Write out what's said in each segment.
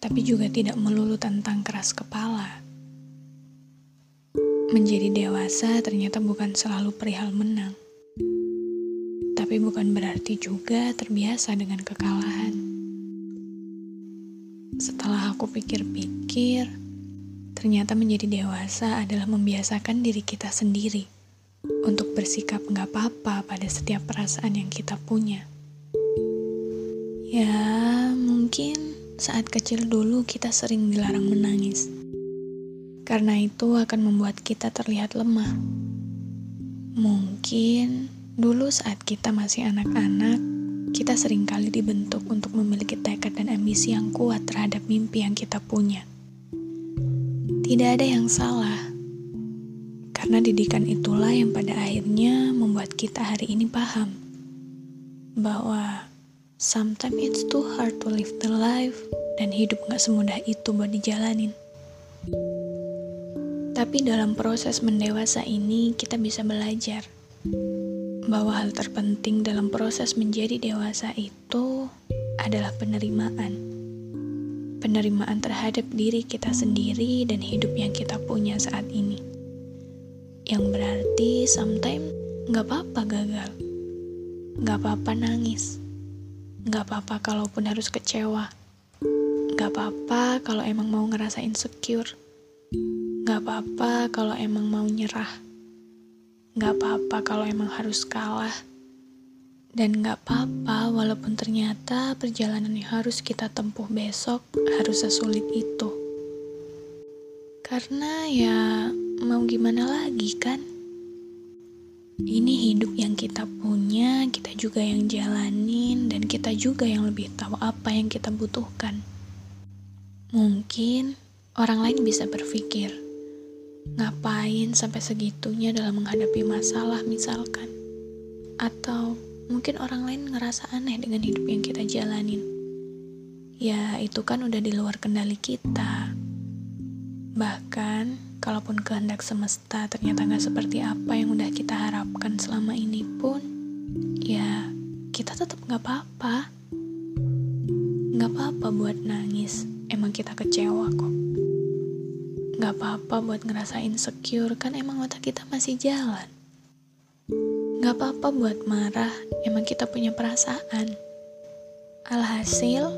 Tapi juga tidak melulu tentang keras kepala. Menjadi dewasa ternyata bukan selalu perihal menang. Tapi bukan berarti juga terbiasa dengan kekalahan. Setelah aku pikir-pikir, ternyata menjadi dewasa adalah membiasakan diri kita sendiri untuk bersikap nggak apa-apa pada setiap perasaan yang kita punya. Ya, mungkin saat kecil dulu kita sering dilarang menangis. Karena itu akan membuat kita terlihat lemah. Mungkin dulu saat kita masih anak-anak, kita sering kali dibentuk untuk memiliki tekad dan ambisi yang kuat terhadap mimpi yang kita punya. Tidak ada yang salah, karena didikan itulah yang pada akhirnya membuat kita hari ini paham bahwa sometimes it's too hard to live the life dan hidup gak semudah itu buat dijalanin. Tapi dalam proses mendewasa ini kita bisa belajar bahwa hal terpenting dalam proses menjadi dewasa itu adalah penerimaan. Penerimaan terhadap diri kita sendiri dan hidup yang kita punya saat ini. Yang berarti sometimes nggak apa-apa gagal. Nggak apa-apa nangis. Nggak apa-apa kalaupun harus kecewa. Nggak apa-apa kalau emang mau ngerasa insecure. Nggak apa-apa kalau emang mau nyerah. Nggak apa-apa kalau emang harus kalah. Dan nggak apa-apa walaupun ternyata perjalanan yang harus kita tempuh besok harus sesulit itu. Karena ya mau gimana lagi kan? Ini hidup yang kita punya, kita juga yang jalanin, dan kita juga yang lebih tahu apa yang kita butuhkan. Mungkin orang lain bisa berpikir, ngapain sampai segitunya dalam menghadapi masalah misalkan. Atau mungkin orang lain ngerasa aneh dengan hidup yang kita jalanin. Ya, itu kan udah di luar kendali kita. Bahkan, kalaupun kehendak semesta ternyata gak seperti apa yang udah kita harapkan selama ini pun, ya kita tetap gak apa-apa. Gak apa-apa buat nangis, emang kita kecewa kok. Gak apa-apa buat ngerasa insecure, kan emang otak kita masih jalan. Gak apa-apa buat marah, emang kita punya perasaan. Alhasil,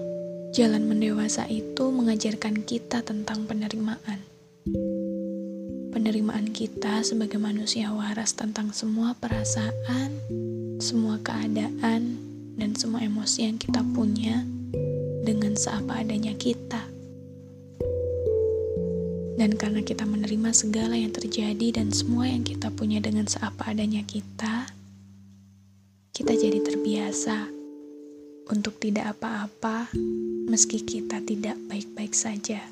jalan mendewasa itu mengajarkan kita tentang penerimaan. Penerimaan kita sebagai manusia waras tentang semua perasaan, semua keadaan, dan semua emosi yang kita punya dengan seapa adanya kita. Dan karena kita menerima segala yang terjadi dan semua yang kita punya dengan seapa adanya kita, kita jadi terbiasa untuk tidak apa-apa meski kita tidak baik-baik saja.